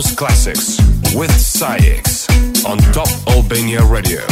House Classics with SAIX on Top Albania Radio.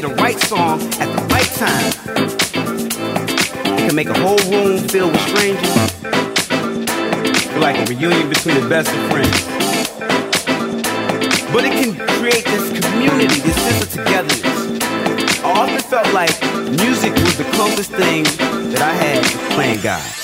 Play the right song at the right time, it can make a whole room filled with strangers. Feel like a reunion between the best of friends. But it can create this community, this sense of togetherness. I often felt like music was the closest thing that I had to playing God.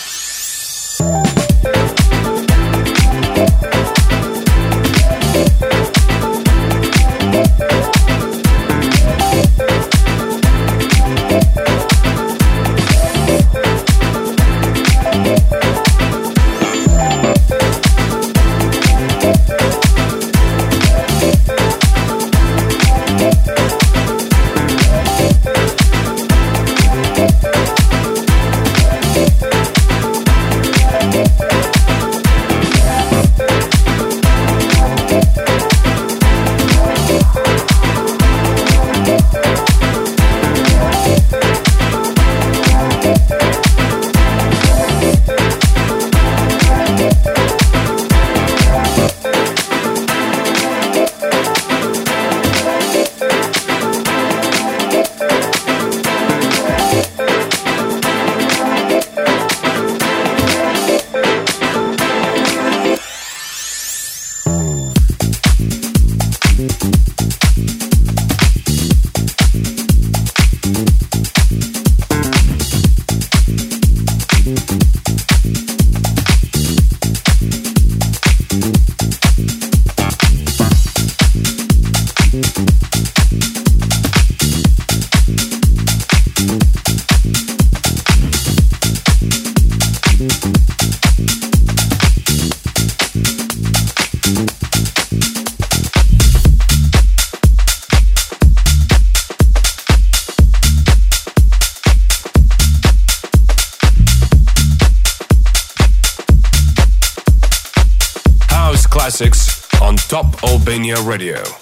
Radio.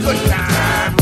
good time.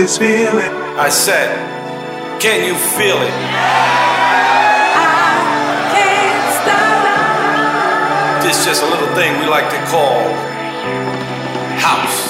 This feeling. I said, can you feel it? I can't stop. This just a little thing we like to call house.